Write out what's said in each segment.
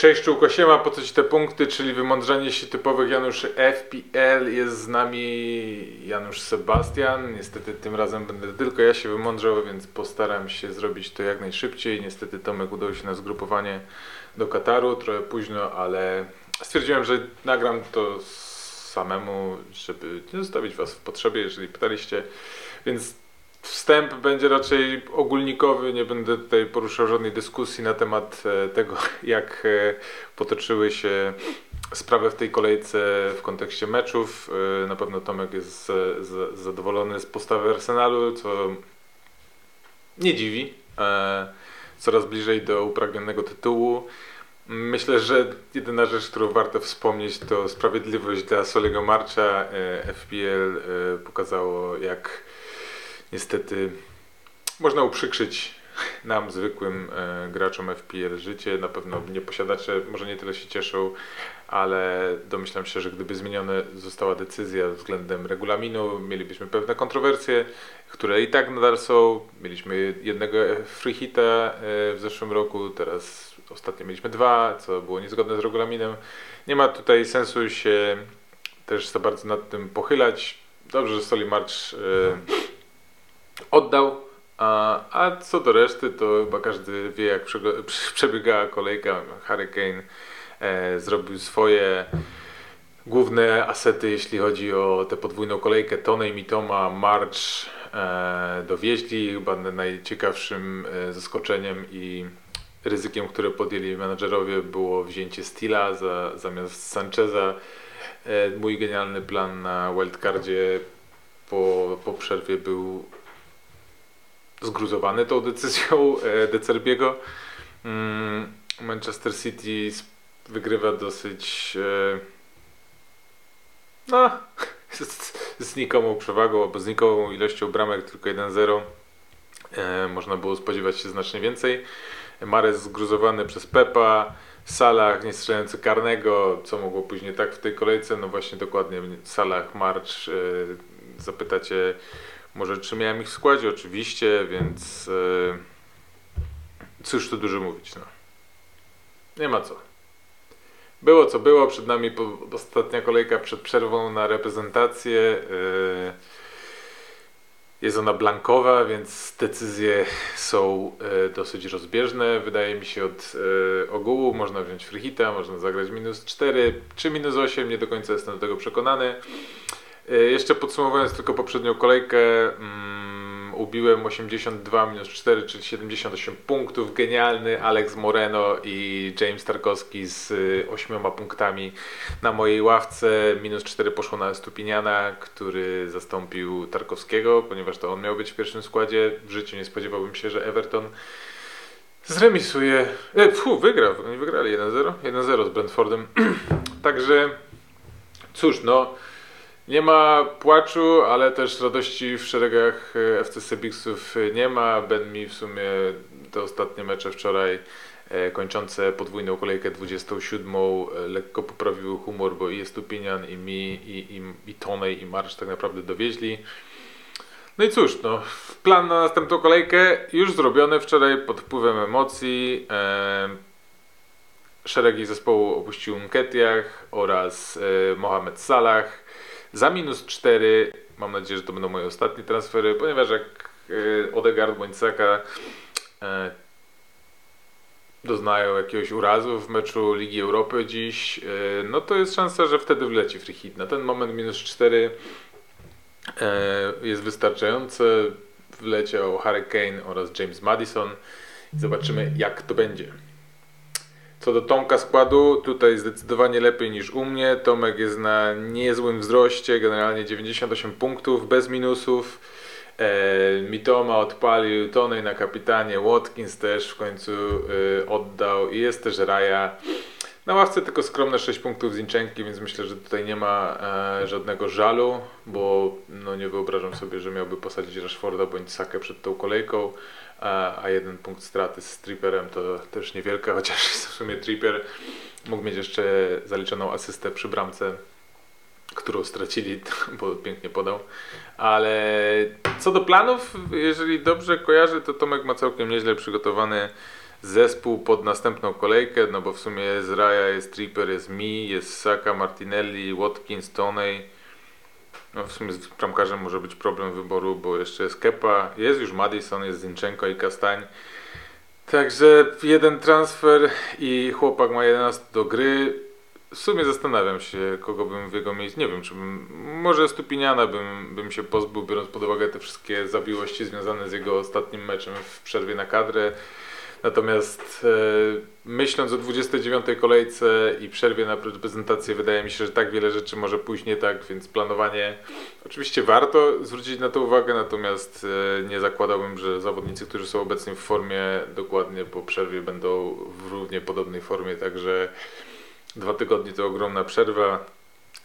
Cześć Czułko po co Ci te punkty, czyli wymądrzenie się typowych Januszy FPL. Jest z nami Janusz Sebastian. Niestety tym razem będę tylko ja się wymądrzał, więc postaram się zrobić to jak najszybciej. Niestety Tomek udał się na zgrupowanie do Kataru, trochę późno, ale stwierdziłem, że nagram to samemu, żeby nie zostawić Was w potrzebie, jeżeli pytaliście. Więc Wstęp będzie raczej ogólnikowy, nie będę tutaj poruszał żadnej dyskusji na temat e, tego, jak e, potoczyły się sprawy w tej kolejce w kontekście meczów. E, na pewno Tomek jest zadowolony z postawy Arsenalu, co nie dziwi. Coraz bliżej do upragnionego tytułu. Myślę, że jedyna rzecz, którą warto wspomnieć, to sprawiedliwość dla Soliego Marcha. FPL pokazało, jak niestety można uprzykrzyć nam, zwykłym e, graczom FPL życie. Na pewno nie posiadacze może nie tyle się cieszą, ale domyślam się, że gdyby zmieniona została decyzja względem regulaminu, mielibyśmy pewne kontrowersje, które i tak nadal są. Mieliśmy jednego free hita e, w zeszłym roku, teraz ostatnio mieliśmy dwa, co było niezgodne z regulaminem. Nie ma tutaj sensu się też za bardzo nad tym pochylać. Dobrze, że Soli March e, oddał. A, a co do reszty, to chyba każdy wie, jak przebiegała kolejka. Hurricane e, zrobił swoje główne asety, jeśli chodzi o tę podwójną kolejkę. Tony i Mitoma, March e, dowieźli. Chyba najciekawszym e, zaskoczeniem i ryzykiem, które podjęli menadżerowie było wzięcie Stila za, zamiast Sancheza. E, mój genialny plan na wildcardzie po, po przerwie był zgruzowany tą decyzją e, De Cerbiego. Mm, Manchester City wygrywa dosyć e, no, z, znikomą przewagą albo znikomą ilością bramek, tylko 1-0. E, można było spodziewać się znacznie więcej. Mares zgruzowany przez Pepa, Salah nie strzelający karnego, co mogło później tak w tej kolejce, no właśnie dokładnie Salah, March, zapytacie może czy miałem ich w składzie? Oczywiście, więc yy, cóż tu dużo mówić. No. Nie ma co. Było co było, przed nami ostatnia kolejka przed przerwą na reprezentację. Yy, jest ona blankowa, więc decyzje są y, dosyć rozbieżne. Wydaje mi się od ogółu można wziąć freehita, można zagrać minus 4 czy minus 8, nie do końca jestem do tego przekonany. E, jeszcze podsumowując tylko poprzednią kolejkę, um, ubiłem 82 minus 4, czyli 78 punktów. Genialny Alex Moreno i James Tarkowski z 8 e, punktami na mojej ławce. Minus 4 poszło na Stupiniana, który zastąpił Tarkowskiego, ponieważ to on miał być w pierwszym składzie. W życiu nie spodziewałbym się, że Everton zremisuje. E, fu, wygrał. Oni wygrali 1-0. 1-0 z Brentfordem. Także cóż, no. Nie ma płaczu, ale też radości w szeregach e, FC Sebixów nie ma. Ben mi w sumie te ostatnie mecze wczoraj e, kończące podwójną kolejkę 27 e, lekko poprawiły humor, bo i jest Stupinian, i mi, i, i, i Tonej, i Marsz tak naprawdę dowieźli. No i cóż, no, plan na następną kolejkę już zrobiony wczoraj pod wpływem emocji. szeregi zespołu opuścił Nketiah oraz Mohamed Salah. Za minus 4 mam nadzieję, że to będą moje ostatnie transfery, ponieważ jak e, Odegaard bądź Saka e, doznają jakiegoś urazu w meczu Ligi Europy dziś, e, no to jest szansa, że wtedy wleci free hit. Na ten moment minus 4 jest wystarczające. Wleciał Harry Kane oraz James Madison. Zobaczymy jak to będzie. Co do Tomka składu, tutaj zdecydowanie lepiej niż u mnie. Tomek jest na niezłym wzroście, generalnie 98 punktów, bez minusów. E, Mitoma odpalił, Tony na kapitanie, Watkins też w końcu e, oddał i jest też Raja. Na ławce tylko skromne 6 punktów z Inczenki, więc myślę, że tutaj nie ma e, żadnego żalu, bo no, nie wyobrażam sobie, że miałby posadzić Rashforda bądź Sakę przed tą kolejką a, a jeden punkt straty z Tripperem to też niewielka, chociaż w sumie Tripper mógł mieć jeszcze zaliczoną asystę przy bramce, którą stracili, bo pięknie podał. Ale co do planów, jeżeli dobrze kojarzę, to Tomek ma całkiem nieźle przygotowany zespół pod następną kolejkę, no bo w sumie jest Raya, jest Tripper, jest Mi, jest Saka, Martinelli, Watkins, Toney. No w sumie z bramkarzem może być problem wyboru, bo jeszcze jest Kepa, jest już Madison, jest Zinchenko i Kastań. Także jeden transfer i chłopak ma 11 do gry. W sumie zastanawiam się, kogo bym w jego miejscu. Nie wiem, czy bym. Może Stupiniana bym, bym się pozbył, biorąc pod uwagę te wszystkie zawiłości związane z jego ostatnim meczem w przerwie na kadrę. Natomiast e, myśląc o 29 kolejce i przerwie na reprezentację, wydaje mi się, że tak wiele rzeczy może pójść nie tak, więc planowanie oczywiście warto zwrócić na to uwagę, natomiast e, nie zakładałbym, że zawodnicy, którzy są obecni w formie dokładnie po przerwie będą w równie podobnej formie, także dwa tygodnie to ogromna przerwa,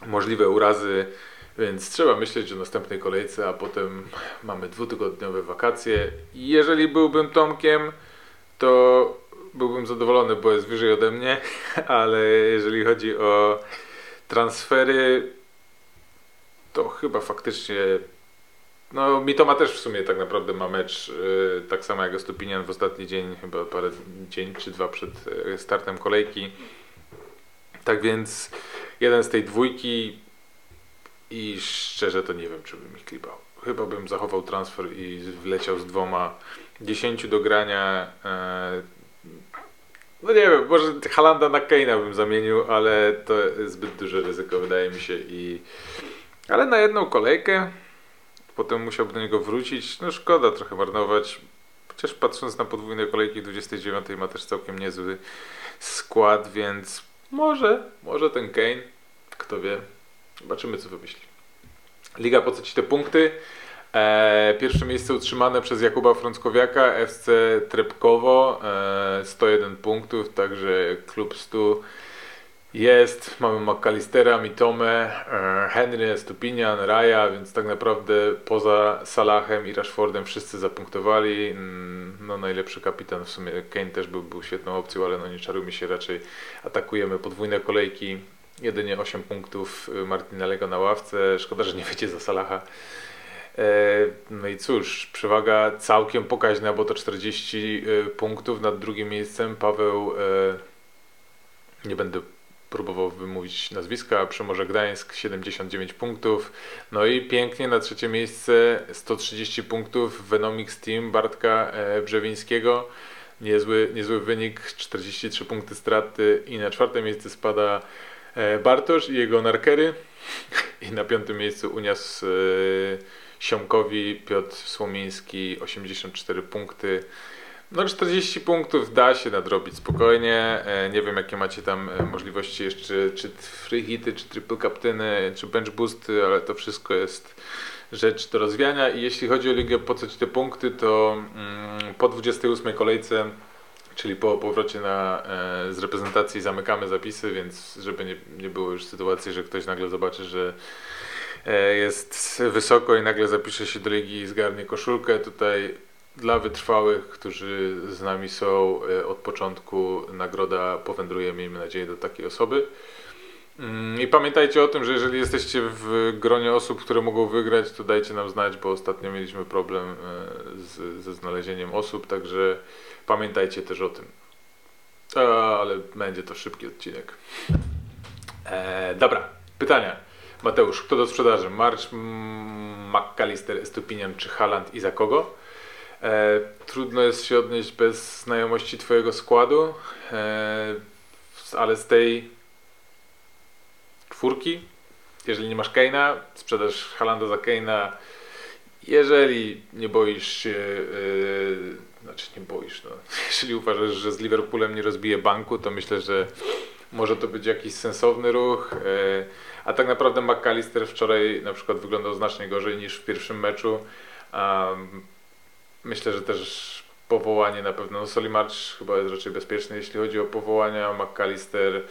możliwe urazy. Więc trzeba myśleć o następnej kolejce, a potem mamy dwutygodniowe wakacje. Jeżeli byłbym Tomkiem, to byłbym zadowolony, bo jest wyżej ode mnie, ale jeżeli chodzi o transfery, to chyba faktycznie no Mitoma też w sumie tak naprawdę ma mecz yy, tak samo jak Stupinian w ostatni dzień, chyba parę dzień czy dwa przed yy, startem kolejki. Tak więc jeden z tej dwójki i szczerze to nie wiem, czy bym ich klipał. Chyba bym zachował transfer i wleciał z dwoma 10 do grania. E, no nie wiem, może Halanda na Keina bym zamienił, ale to zbyt duże ryzyko wydaje mi się i ale na jedną kolejkę potem musiałby do niego wrócić. No szkoda trochę marnować. Chociaż patrząc na podwójne kolejki 29 ma też całkiem niezły skład, więc może, może ten Kane, kto wie. Zobaczymy co wymyśli. Liga po co ci te punkty? E, pierwsze miejsce utrzymane przez Jakuba Frąckowiaka, FC Trepkowo, e, 101 punktów, także klub 100 jest. Mamy McAllistera, Mitome, e, Henry, Stupinian, Raja, więc tak naprawdę poza Salahem i Rashfordem wszyscy zapunktowali. Mm, no najlepszy kapitan w sumie Kane też był, był świetną opcją, ale no nie czarujmy się, raczej atakujemy podwójne kolejki. Jedynie 8 punktów Martinelego na ławce. Szkoda, że nie wyjdzie za Salaha. E, no i cóż, przewaga całkiem pokaźna, bo to 40 e, punktów nad drugim miejscem. Paweł, e, nie będę próbował wymówić nazwiska, Przemorze Gdańsk 79 punktów. No i pięknie na trzecie miejsce 130 punktów Venomix Team Bartka Brzewińskiego. Niezły, niezły wynik, 43 punkty straty i na czwarte miejsce spada Bartosz i jego narkery. I na piątym miejscu Unias Siomkowi, Piotr Słomiński 84 punkty. No 40 punktów da się nadrobić spokojnie. E, nie wiem jakie macie tam e, możliwości jeszcze, czy free hity, czy triple captainy, czy bench boosty, ale to wszystko jest rzecz do rozwiania i jeśli chodzi o ligę po co ci te punkty, to mm, po 28 kolejce czyli po powrocie na, e, z reprezentacji zamykamy zapisy, więc żeby nie, nie było już sytuacji, że ktoś nagle zobaczy, że jest wysoko i nagle zapisze się do ligi i zgarnie koszulkę. Tutaj dla wytrwałych, którzy z nami są e, od początku, nagroda powędruje, miejmy nadzieję, do takiej osoby. Mm, I pamiętajcie o tym, że jeżeli jesteście w gronie osób, które mogą wygrać, to dajcie nam znać, bo ostatnio mieliśmy problem e, z, ze znalezieniem osób, także pamiętajcie też o tym. A, ale będzie to szybki odcinek. E, dobra, pytania. Mateusz, kto do sprzedaży? March, McAllister, Stupinian czy Haland i za kogo? E, trudno jest się odnieść bez znajomości Twojego składu, e, ale z tej czwórki, jeżeli nie masz Keina, sprzedasz Halanda za Keina. Jeżeli nie boisz się, yy, znaczy nie boisz, no, jeżeli uważasz, że z Liverpoolem nie rozbije banku, to myślę, że może to być jakiś sensowny ruch. Yy, a tak naprawdę McAllister wczoraj na przykład wyglądał znacznie gorzej niż w pierwszym meczu. Myślę, że też powołanie na pewno, no Solimarch chyba jest raczej bezpieczny, jeśli chodzi o powołania. McAllister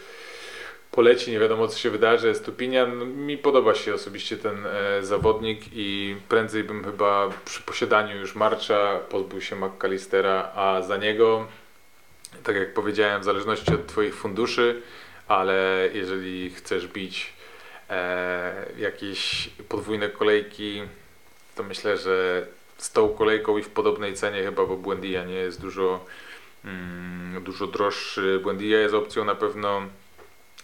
poleci, nie wiadomo co się wydarzy. Stupinian, mi podoba się osobiście ten e, zawodnik i prędzej bym chyba przy posiadaniu już Marcza pozbył się McAllistera, a za niego, tak jak powiedziałem, w zależności od Twoich funduszy, ale jeżeli chcesz bić e, jakieś podwójne kolejki, to myślę, że z tą kolejką i w podobnej cenie chyba, bo Błędia nie jest dużo mm, dużo droższy. Buendia jest opcją na pewno.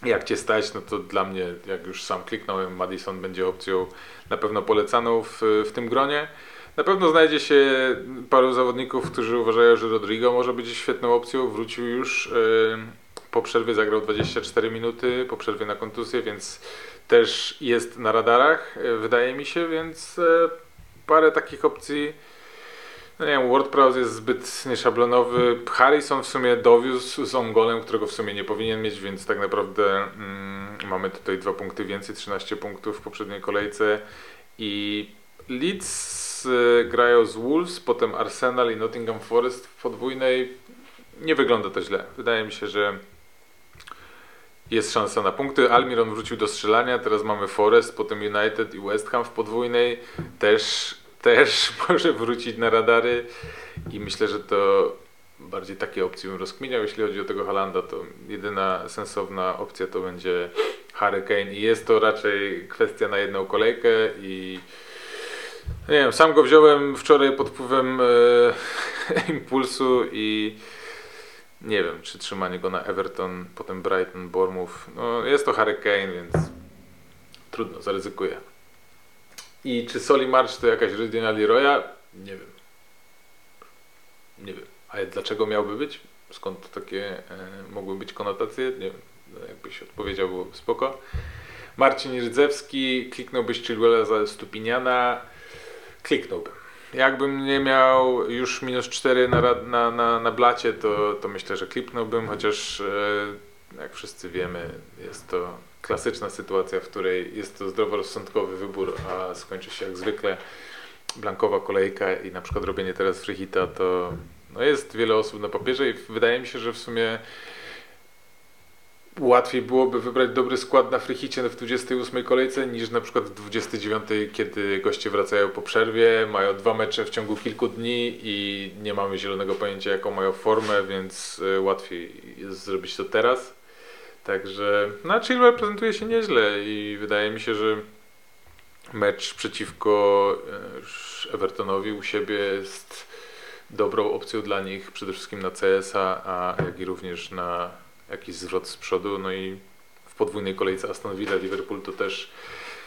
Jak cię stać, no to dla mnie, jak już sam kliknąłem, Madison będzie opcją na pewno polecaną w, w tym gronie. Na pewno znajdzie się paru zawodników, którzy uważają, że Rodrigo może być świetną opcją. Wrócił już po przerwie, zagrał 24 minuty, po przerwie na kontuzję, więc też jest na radarach, yy, wydaje mi się, więc yy, parę takich opcji. No nie wiem, WordPress jest zbyt nieszablonowy. Harrison w sumie dowiózł z Ongolem, którego w sumie nie powinien mieć, więc tak naprawdę mm, mamy tutaj dwa punkty więcej, 13 punktów w poprzedniej kolejce. I Leeds y, grają z Wolves, potem Arsenal i Nottingham Forest w podwójnej. Nie wygląda to źle. Wydaje mi się, że jest szansa na punkty. Almiron wrócił do strzelania, teraz mamy Forest, potem United i West Ham w podwójnej. Też, też może wrócić na radary i myślę, że to bardziej takie opcje bym rozkminiał. Jeśli chodzi o tego Halanda, to jedyna sensowna opcja to będzie Hurricane i jest to raczej kwestia na jedną kolejkę i nie wiem, sam go wziąłem wczoraj pod wpływem e, impulsu i nie wiem, czy trzymanie go na Everton, potem Brighton, Bournemouth. No, jest to Harry Kane, więc trudno, zaryzykuję. I czy Soli March to jakaś rodzina Leroya? Nie wiem. Nie wiem. Ale dlaczego miałby być? Skąd takie e, mogły być konotacje? Nie wiem. No, jakbyś odpowiedział, było spoko. Marcin Rdzewski, kliknąłbyś Chilwella za Stupiniana? Kliknąłbym. Jakbym nie miał już minus 4 na, na, na, na blacie, to, to myślę, że kliknąłbym, chociaż e, jak wszyscy wiemy, jest to klasyczna sytuacja, w której jest to zdroworozsądkowy wybór, a skończy się jak zwykle blankowa kolejka i na przykład robienie teraz freehita, to no jest wiele osób na papierze i wydaje mi się, że w sumie łatwiej byłoby wybrać dobry skład na frichicie w 28 kolejce niż na przykład w 29, kiedy goście wracają po przerwie, mają dwa mecze w ciągu kilku dni i nie mamy zielonego pojęcia jaką mają formę, więc e, łatwiej jest zrobić to teraz. Także no, Chilwell prezentuje się nieźle i wydaje mi się, że mecz przeciwko e, Evertonowi u siebie jest dobrą opcją dla nich, przede wszystkim na CS-a, a jak i również na jakiś zwrot z przodu, no i w podwójnej kolejce Aston Villa, Liverpool to też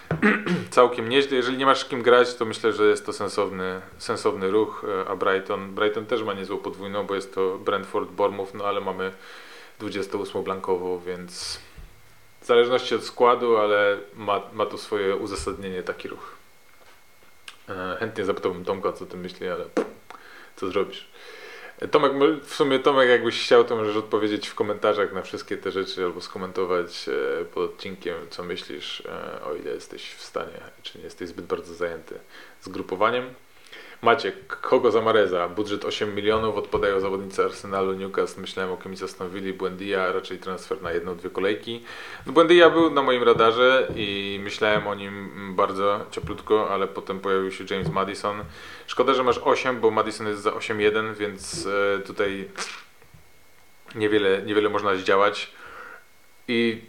całkiem nieźle. Jeżeli nie masz kim grać, to myślę, że jest to sensowny, sensowny ruch, e, a Brighton, Brighton też ma niezłą podwójną, bo jest to Brentford, Bournemouth, no ale mamy 28 blankową, więc w zależności od składu, ale ma, ma to swoje uzasadnienie taki ruch. E, chętnie zapytałbym Tomka, co ty myśli, ale co zrobisz? Tomek, w sumie Tomek, jakbyś chciał, to możesz odpowiedzieć w komentarzach na wszystkie te rzeczy albo skomentować e, pod odcinkiem, co myślisz, e, o ile jesteś w stanie, czy nie jesteś zbyt bardzo zajęty zgrupowaniem. Maciek, kogo za Mareza? Budżet 8 milionów, odpadają zawodnicy Arsenalu, Newcastle, myślałem o kimś zastanowili, Buendia, raczej transfer na jedną, dwie kolejki. No, Buendia był na moim radarze i myślałem o nim bardzo cieplutko, ale potem pojawił się James Madison. Szkoda, że masz 8, bo Madison jest za 8-1, więc e, tutaj niewiele, niewiele można zdziałać. I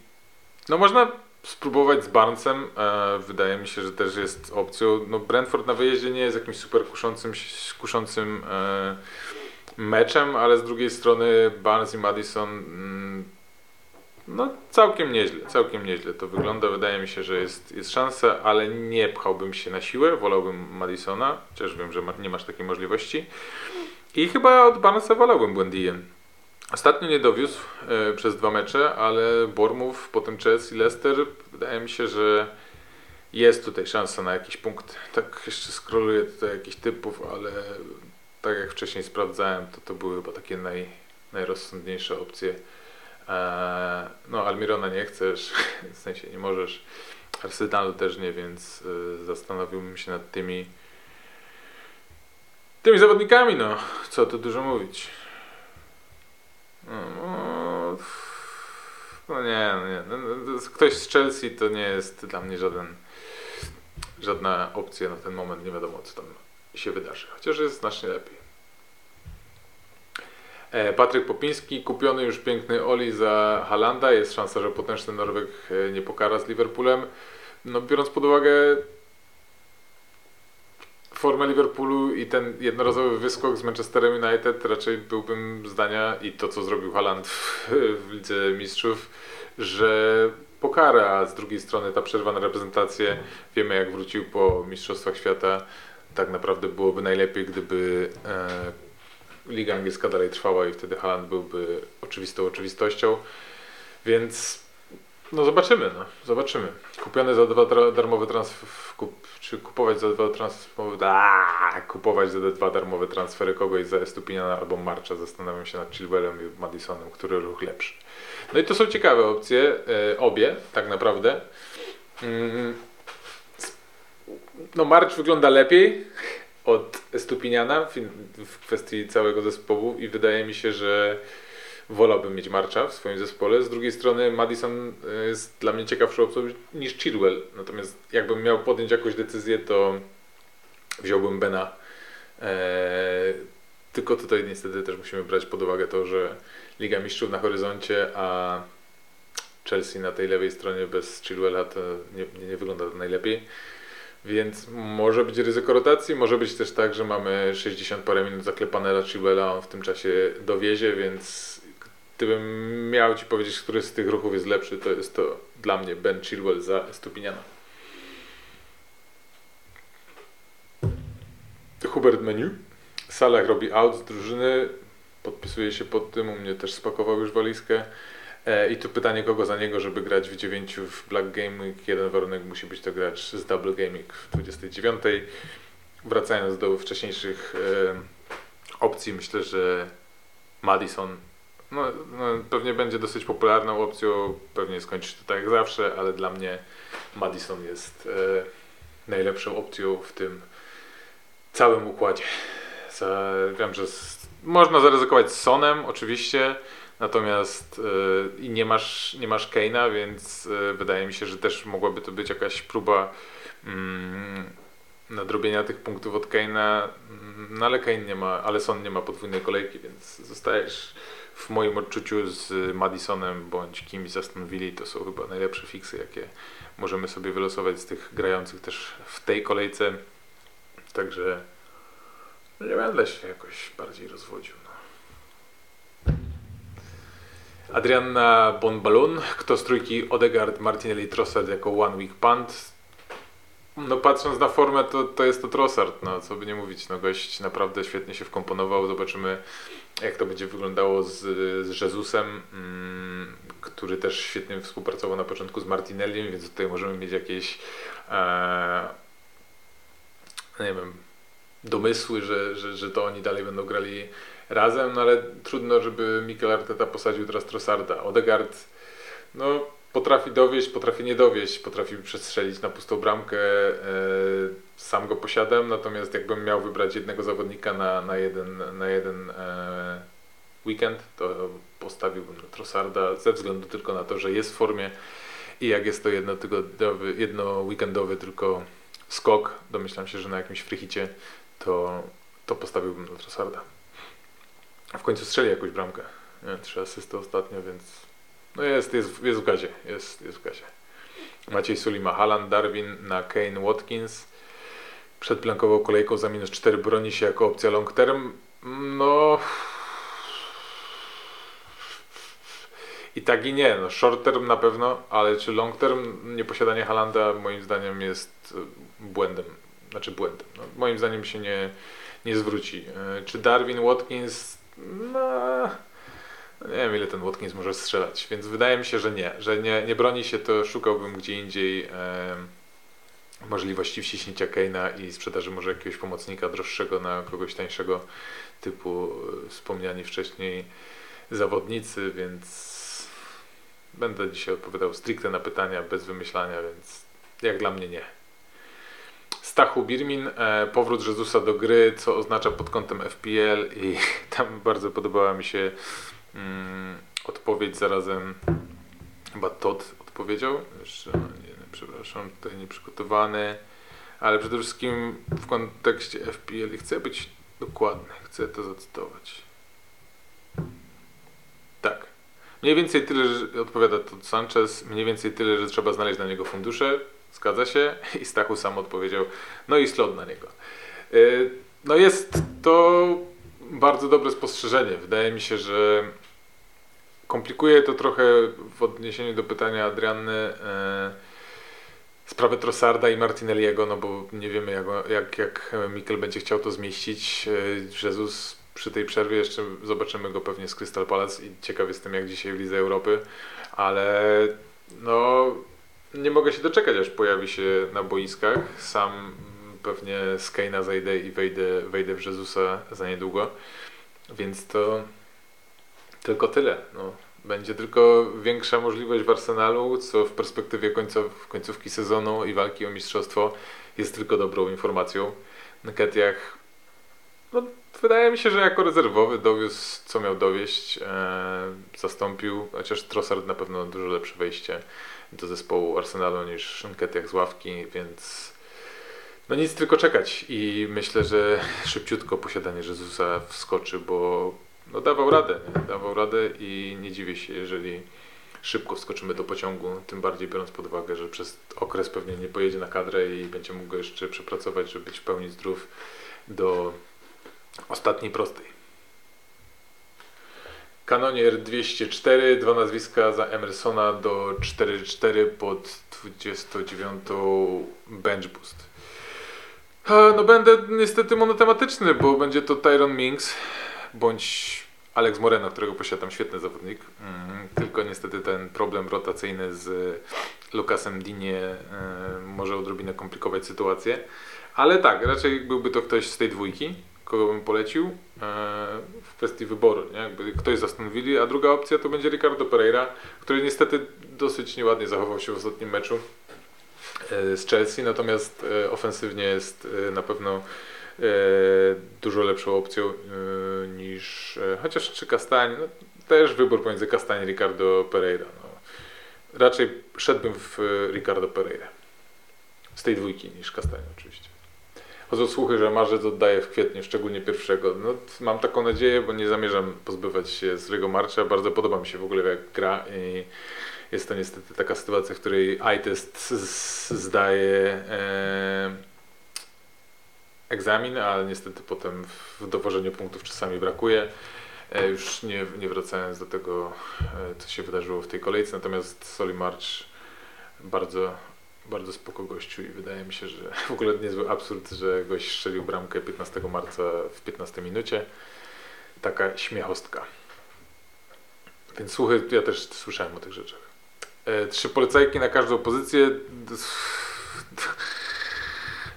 no można spróbować z Barnesem. E, wydaje mi się, że też jest opcją. No Brentford na wyjeździe nie jest jakimś super kuszącym, kuszącym e, meczem, ale z drugiej strony Barnes i Madison mm, no całkiem nieźle, całkiem nieźle to wygląda. Wydaje mi się, że jest, jest szansa, ale nie pchałbym się na siłę, wolałbym Madisona, chociaż wiem, że nie masz takiej możliwości. I chyba od Barnesa wolałbym Buendię. Ostatnio nie dowiózł e, przez dwa mecze, ale Bormów, potem Chelsea, Leicester, wydaje mi się, że jest tutaj szansa na jakiś punkt. Tak jeszcze skroluję tutaj jakichś typów, ale tak jak wcześniej sprawdzałem, to to były chyba takie naj, najrozsądniejsze opcje. E, no, Almirona nie chcesz, w sensie nie możesz. Arsenalu też nie, więc e, zastanowiłbym się nad tymi tymi zawodnikami, no. Co tu dużo mówić. No, no nie, no nie. No, no, ktoś z Chelsea to nie jest dla mnie żaden, żadna opcja na ten moment. Nie wiadomo, co tam się wydarzy. Chociaż jest znacznie lepiej. E, Patryk Popiński, kupiony już piękny Oli za Halanda. Jest szansa, że potężny Norweg e, nie pokara z Liverpoolem. No, biorąc pod uwagę formę Liverpoolu i ten jednorazowy wyskok z Manchesterem United raczej byłbym zdania i to co zrobił Haaland w, w Lidze Mistrzów, że pokara, z drugiej strony ta przerwa na reprezentację, wiemy jak wrócił po Mistrzostwach Świata, tak naprawdę byłoby najlepiej, gdyby e, Liga Angielska dalej trwała i wtedy Haaland byłby oczywistą oczywistością, więc no zobaczymy, no, zobaczymy. Kupiony za dwa darmowe transfery, kup, czy kupować za dwa transfery, kupować za dwa darmowe transfery kogoś za Estupiniana albo Marcza, zastanawiam się nad Chilwellem i Madisonem, który ruch lepszy. No i to są ciekawe opcje, e, obie tak naprawdę. Mm, no Marcz wygląda lepiej od Estupiniana w kwestii całego zespołu i wydaje mi się, że wolałbym mieć Marcza w swoim zespole. Z drugiej strony Madison e, jest dla mnie ciekawszą opcją niż Chilwell. Natomiast jakbym miał podjąć jakąś decyzję, to wziąłbym Bena. Eee, tylko tutaj niestety też musimy brać pod uwagę to, że Liga Mistrzów na horyzoncie, a Chelsea na tej lewej stronie bez Chilwella to nie, nie wygląda to najlepiej. Więc może być ryzyko rotacji, może być też tak, że mamy 60 parę minut zaklepane dla Chilwella, on w tym czasie dowiezie, więc gdybym miał Ci powiedzieć, który z tych ruchów jest lepszy, to jest to dla mnie Ben Chilwell za Stupiniana. Hubert Menu. Salah robi out z drużyny, podpisuje się pod tym, u mnie też spakował już walizkę. E, I tu pytanie, kogo za niego, żeby grać w 9 w Black Gaming. Jeden warunek musi być to gracz z Double Gaming w 29. Wracając do wcześniejszych e, opcji, myślę, że Madison no, no, pewnie będzie dosyć popularną opcją, pewnie skończysz to tak jak zawsze, ale dla mnie Madison jest e, najlepszą opcją w tym całym układzie. Za, wiem, że z, można zaryzykować z Sonem oczywiście, natomiast e, i nie masz, nie masz Keina, więc e, wydaje mi się, że też mogłaby to być jakaś próba mm, nadrobienia tych punktów od Keina, no ale Kane nie ma, ale Son nie ma podwójnej kolejki, więc zostajesz w moim odczuciu z Madisonem bądź kimś z Aston Villa to są chyba najlepsze fiksy, jakie możemy sobie wylosować z tych grających też w tej kolejce. Także nie będę się jakoś bardziej rozwodził. No. Adrianna Bonbalun, kto z trójki Odegaard, Martinelli, Trossard jako one week punt. No patrząc na formę, to, to jest to Trossard, no co by nie mówić, no gość naprawdę świetnie się wkomponował, zobaczymy jak to będzie wyglądało z, z Jezusem, mm, który też świetnie współpracował na początku z Martinelliem, więc tutaj możemy mieć jakieś e, nie wiem, domysły, że, że, że to oni dalej będą grali razem, no ale trudno, żeby Mikel Arteta posadził teraz Trossarda. Odegaard, no potrafi dowieść, potrafi nie dowieść, potrafi przestrzelić na pustą bramkę. E, sam go posiadam, natomiast jakbym miał wybrać jednego zawodnika na, na jeden, na jeden e, weekend, to postawiłbym na Trossarda ze względu tylko na to, że jest w formie i jak jest to jednotygodniowy, jedno weekendowy tylko skok, domyślam się, że na jakimś frichicie, to, to postawiłbym na Trossarda. W końcu strzeli jakąś bramkę. Nie? Trzy asysty ostatnio, więc no jest, jest, jest w gazie. Jest, jest w gazie. Maciej Sulima, Halan, Darwin na Kane, Watkins. Przed blankową kolejką za minus 4 broni się jako opcja long term. No... I tak i nie. No, short term na pewno, ale czy long term nieposiadanie Halanda moim zdaniem jest błędem. Znaczy błędem. No, moim zdaniem się nie, nie zwróci. E, czy Darwin, Watkins... No no nie wiem ile ten Watkins może strzelać, więc wydaje mi się, że nie, że nie, nie broni się, to szukałbym gdzie indziej e, możliwości wciśnięcia Keina i sprzedaży może jakiegoś pomocnika droższego na kogoś tańszego typu e, wspomniani wcześniej zawodnicy, więc będę dzisiaj odpowiadał stricte na pytania bez wymyślania, więc jak dla mnie nie. Stachu Birmin, e, powrót Jezusa do gry, co oznacza pod kątem FPL i tam bardzo podobała mi się mm, odpowiedź zarazem chyba Todd odpowiedział. Jeszcze, no, nie, przepraszam, tutaj nieprzygotowany. Ale przede wszystkim w kontekście FPL chcę być dokładny, chcę to zacytować. Tak. Mniej więcej tyle, że odpowiada Sanchez, mniej więcej tyle, że trzeba znaleźć na niego fundusze. Zgadza się. I Stachu sam odpowiedział, no i slot na niego. Y, no jest to bardzo dobre spostrzeżenie. Wydaje mi się, że komplikuje to trochę w odniesieniu do pytania Adrianny e, sprawę Trossarda i Martinelliego, no bo nie wiemy jak, jak, jak Mikel będzie chciał to zmieścić. E, Jezus przy tej przerwie jeszcze zobaczymy go pewnie z Crystal Palace i ciekaw jestem jak dzisiaj w Lidze Europy, ale no nie mogę się doczekać aż pojawi się na boiskach. Sam pewnie z Keina zajdę i wejdę, wejdę w Jezusa za niedługo, więc to tylko tyle. No. Będzie tylko większa możliwość w Arsenalu, co w perspektywie końcow, końcówki sezonu i walki o mistrzostwo jest tylko dobrą informacją. Nketiah, no, wydaje mi się, że jako rezerwowy dowiózł co miał dowieść, e, zastąpił, chociaż Trossard na pewno dużo lepsze wejście do zespołu Arsenalu niż Nketiah z ławki, więc no nic, tylko czekać i myślę, że szybciutko posiadanie Jezusa wskoczy, bo no dawał radę, nie? dawał radę i nie dziwię się, jeżeli szybko wskoczymy do pociągu, tym bardziej biorąc pod uwagę, że przez okres pewnie nie pojedzie na kadrę i będzie mógł jeszcze przepracować, żeby być w pełni zdrów do ostatniej prostej. Kanonier 204, dwa nazwiska za Emersona do 4-4 pod 29 bench boost. No będę niestety monotematyczny, bo będzie to Tyron Minks bądź Alex Moreno, którego posiadam, świetny zawodnik. Mm, tylko niestety ten problem rotacyjny z Lukasem Dinie e, może odrobinę komplikować sytuację. Ale tak, raczej byłby to ktoś z tej dwójki, kogo bym polecił e, w kwestii wyboru. Nie? Jakby ktoś zastanowili, a druga opcja to będzie Ricardo Pereira, który niestety dosyć nieładnie zachował się w ostatnim meczu e, z Chelsea, natomiast ofensywnie jest na pewno dużo lepszą opcją niż chociaż czy Kastań, no, też wybór pomiędzy Kastań i Ricardo Pereira. No. Raczej szedłbym w Ricardo Pereira z tej dwójki niż Kastań oczywiście. Chodzą słuchy, że Marzec oddaje w kwietniu, szczególnie pierwszego. No, mam taką nadzieję, bo nie zamierzam pozbywać się Zrego Marcza. Bardzo podoba mi się w ogóle jak gra i jest to niestety taka sytuacja, w której iTest zdaje e, egzamin, ale niestety potem w dowożeniu punktów czasami brakuje. E, już nie, nie wracając do tego, e, co się wydarzyło w tej kolejce, natomiast Soli March bardzo, bardzo spoko gościu i wydaje mi się, że w ogóle niezły absurd, że gość strzelił bramkę 15 marca w 15 minucie. Taka śmiechostka. Więc słuchy, ja też słyszałem o tych rzeczach. E, trzy polecajki na każdą pozycję.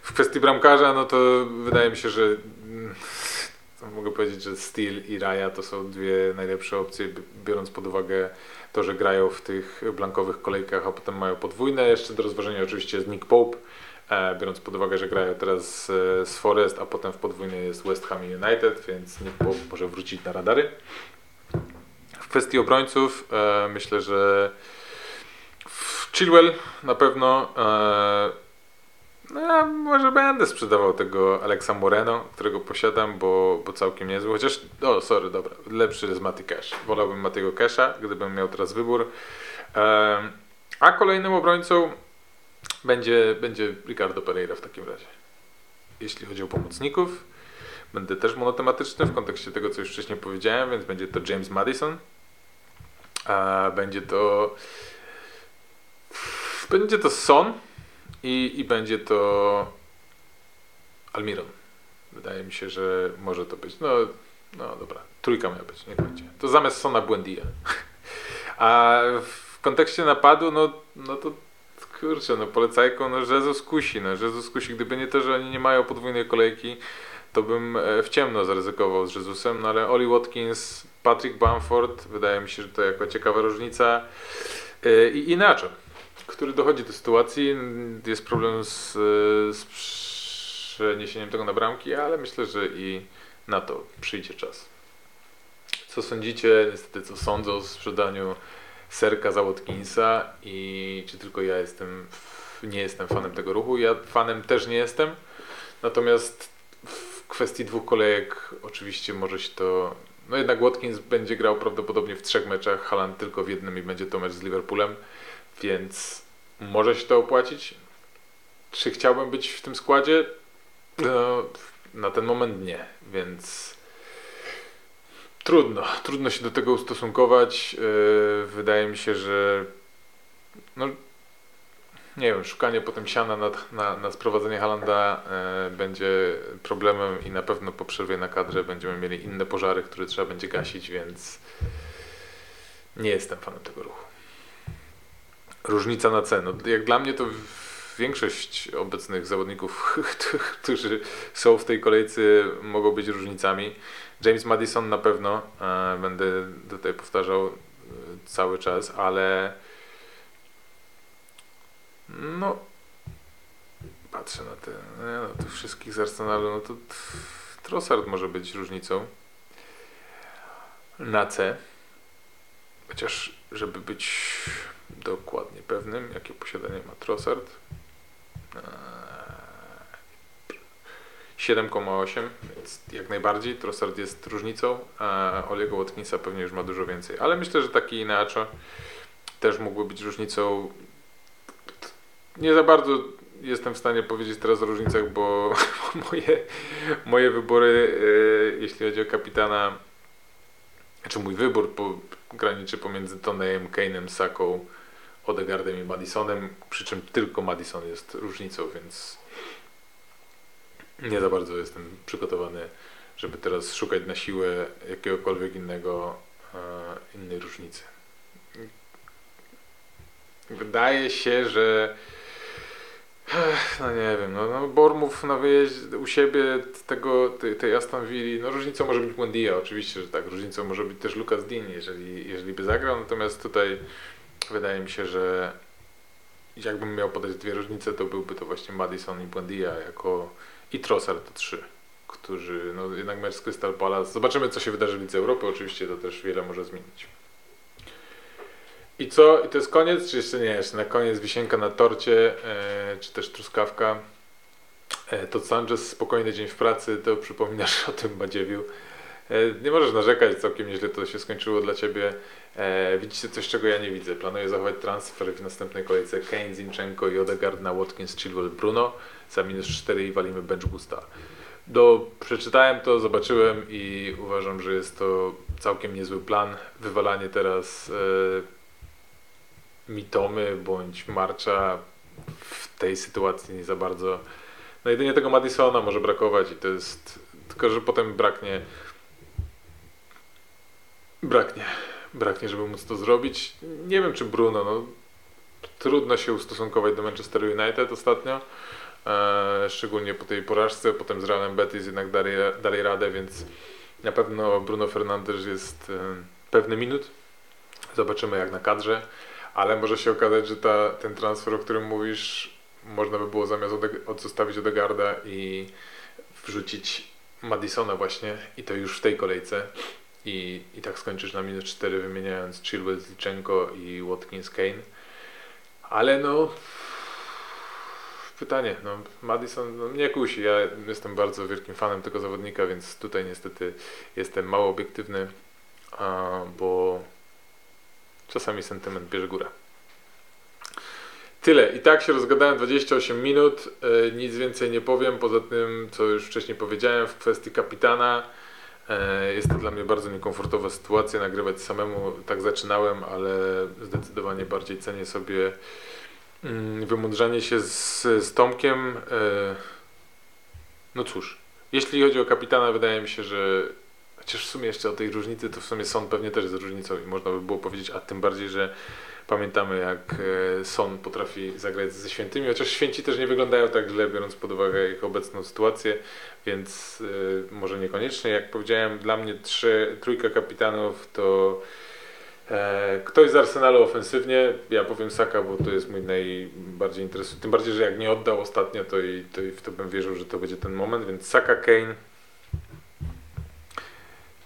W kwestii bramkarza, no to wydaje mi się, że mogę powiedzieć, że Steel i Raya to są dwie najlepsze opcje, biorąc pod uwagę to, że grają w tych blankowych kolejkach, a potem mają podwójne. Jeszcze do rozważenia oczywiście jest Nick Pope, e, biorąc pod uwagę, że grają teraz z Forest, a potem w podwójnej jest West Ham United, więc Nick Pope może wrócić na radary. W kwestii obrońców e, myślę, że Chilwell na pewno e, no ja może będę sprzedawał tego Alexa Moreno, którego posiadam, bo, bo całkiem niezły. Chociaż, o sorry, dobra, lepszy jest Matty Cash. Wolałbym Matego Casha, gdybym miał teraz wybór. A kolejnym obrońcą będzie, będzie Ricardo Pereira w takim razie. Jeśli chodzi o pomocników, będę też monotematyczny w kontekście tego, co już wcześniej powiedziałem, więc będzie to James Madison. A będzie to będzie to Son, i, I będzie to Almiron. Wydaje mi się, że może to być. No, no dobra, trójka miała być, niech będzie. To zamiast Sona Buendia. A w kontekście napadu, no, no to kurczę, no polecajką, no Jezus kusi, no Jezus kusi. Gdyby nie to, że oni nie mają podwójnej kolejki, to bym e, w ciemno zaryzykował z Jezusem, no ale Oli Watkins, Patrick Bamford, wydaje mi się, że to jako ciekawa różnica. E, I inaczej który dochodzi do sytuacji. Jest problem z, z przeniesieniem tego na bramki, ale myślę, że i na to przyjdzie czas. Co sądzicie, niestety co sądzą o sprzedaniu Serka za Watkinsa i czy tylko ja jestem, nie jestem fanem tego ruchu? Ja fanem też nie jestem, natomiast w kwestii dwóch kolejek oczywiście może się to... No jednak Watkins będzie grał prawdopodobnie w trzech meczach, Haaland tylko w jednym i będzie to mecz z Liverpoolem, więc może się to opłacić. Czy chciałbym być w tym składzie? No, na ten moment nie, więc trudno, trudno się do tego ustosunkować. Yy, wydaje mi się, że no, nie wiem, szukanie potem siana na, na, na sprowadzenie Halanda e, będzie problemem i na pewno po przerwie na kadrze będziemy mieli inne pożary, które trzeba będzie gasić, więc nie jestem fanem tego ruchu. Różnica na cenę. No, jak dla mnie to większość obecnych zawodników, którzy są w tej kolejce mogą być różnicami. James Madison na pewno, e, będę tutaj powtarzał e, cały czas, ale no, patrzę na te, no, tych wszystkich z Arsenalu, no to Trossard może być różnicą na C. Chociaż, żeby być dokładnie pewnym, jakie posiadanie ma Trossard. 7,8, eee, więc jak najbardziej Trossard jest różnicą, a Oliego Watkinsa pewnie już ma dużo więcej. Ale myślę, że taki Inacho też mógłby być różnicą nie za bardzo jestem w stanie powiedzieć teraz o różnicach, bo moje, moje wybory, e, jeśli chodzi o kapitana, czy mój wybór po, graniczy pomiędzy Tonejem, Kane'em, Saką, Odegardem i Madisonem, przy czym tylko Madison jest różnicą, więc nie za bardzo jestem przygotowany, żeby teraz szukać na siłę jakiegokolwiek innego, e, innej różnicy. Wydaje się, że no nie wiem, no, no Bormów na wyjeździe u siebie tego, tej, tej Aston Villa, no różnicą może być Buendia, oczywiście, że tak, różnicą może być też Lucas Dean, jeżeli, jeżeli by zagrał, natomiast tutaj wydaje mi się, że jakbym miał podać dwie różnice, to byłby to właśnie Madison i Buendia jako i Trossard to trzy, którzy, no jednak mecz z Crystal Palace, zobaczymy co się wydarzy w Lidze Europy, oczywiście to też wiele może zmienić. I co? I to jest koniec? Czy jeszcze nie? Jeszcze na koniec wisienka na torcie, e, czy też truskawka. E, to Sanchez, spokojny dzień w pracy, to przypominasz o tym Badziewiu. E, nie możesz narzekać, całkiem nieźle to się skończyło dla Ciebie. E, widzicie coś, czego ja nie widzę. Planuję zachować transfer w następnej kolejce Kane, Zinchenko i Odegaard na Watkins, Chilwell, Bruno. Za minus 4 i walimy bench boosta. Do, przeczytałem to, zobaczyłem i uważam, że jest to całkiem niezły plan. Wywalanie teraz e, Mitomy bądź Marcza w tej sytuacji nie za bardzo. No jedynie tego Madisona może brakować i to jest. Tylko, że potem braknie. Braknie. Braknie, żeby móc to zrobić. Nie wiem, czy Bruno. No, trudno się ustosunkować do Manchester United ostatnio. E, szczególnie po tej porażce. Potem z Realem Betis jednak dalej, dalej radę, więc na pewno Bruno Fernandes jest e, pewny minut. Zobaczymy jak na kadrze ale może się okazać, że ta, ten transfer, o którym mówisz, można by było zamiast odzostawić Odegarda i wrzucić Madisona właśnie i to już w tej kolejce i, i tak skończysz na minus 4 wymieniając Chilwell, Ziczenko i Watkins Kane. Ale no pytanie, no Madison no, mnie kusi, ja jestem bardzo wielkim fanem tego zawodnika, więc tutaj niestety jestem mało obiektywny, bo Czasami sentyment bierze górę. Tyle. I tak się rozgadałem 28 minut. E, nic więcej nie powiem, poza tym, co już wcześniej powiedziałem w kwestii kapitana. E, jest to dla mnie bardzo niekomfortowa sytuacja, nagrywać samemu. Tak zaczynałem, ale zdecydowanie bardziej cenię sobie mm, wymądrzanie się z, z Tomkiem. E, no cóż, jeśli chodzi o kapitana, wydaje mi się, że Chociaż w sumie jeszcze o tej różnicy, to w sumie Son pewnie też jest różnicą i można by było powiedzieć, a tym bardziej, że pamiętamy jak e, Son potrafi zagrać ze świętymi, chociaż święci też nie wyglądają tak źle, biorąc pod uwagę ich obecną sytuację, więc y, może niekoniecznie. Jak powiedziałem, dla mnie trzy, trójka kapitanów to e, ktoś z Arsenalu ofensywnie, ja powiem Saka, bo to jest mój najbardziej interesujący, tym bardziej, że jak nie oddał ostatnio, to i, to i w to bym wierzył, że to będzie ten moment, więc Saka, Kane,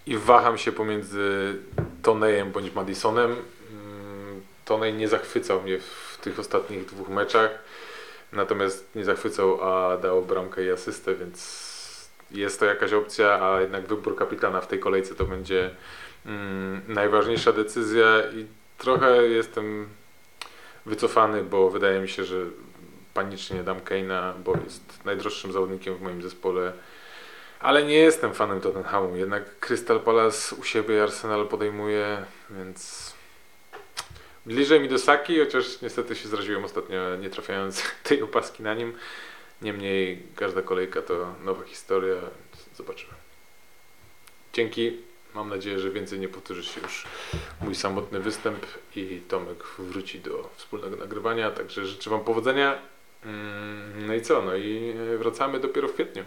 i waham się pomiędzy Tonejem bądź Madisonem. Tonej nie zachwycał mnie w tych ostatnich dwóch meczach, natomiast nie zachwycał, a dał bramkę i asystę, więc jest to jakaś opcja, a jednak wybór kapitana w tej kolejce to będzie mm, najważniejsza decyzja i trochę jestem wycofany, bo wydaje mi się, że panicznie dam Keina, bo jest najdroższym zawodnikiem w moim zespole Ale nie jestem fanem Tottenhamu. Jednak Crystal Palace u siebie Arsenal podejmuje, więc bliżej mi do Saki, chociaż niestety się zraziłem ostatnio nie trafiając tej opaski na nim. Niemniej każda kolejka to nowa historia, zobaczymy. Dzięki. Mam nadzieję, że więcej nie powtórzy się już mój samotny występ i Tomek wróci do wspólnego nagrywania. Także życzę Wam powodzenia. Mm, No i co? No i wracamy dopiero w kwietniu.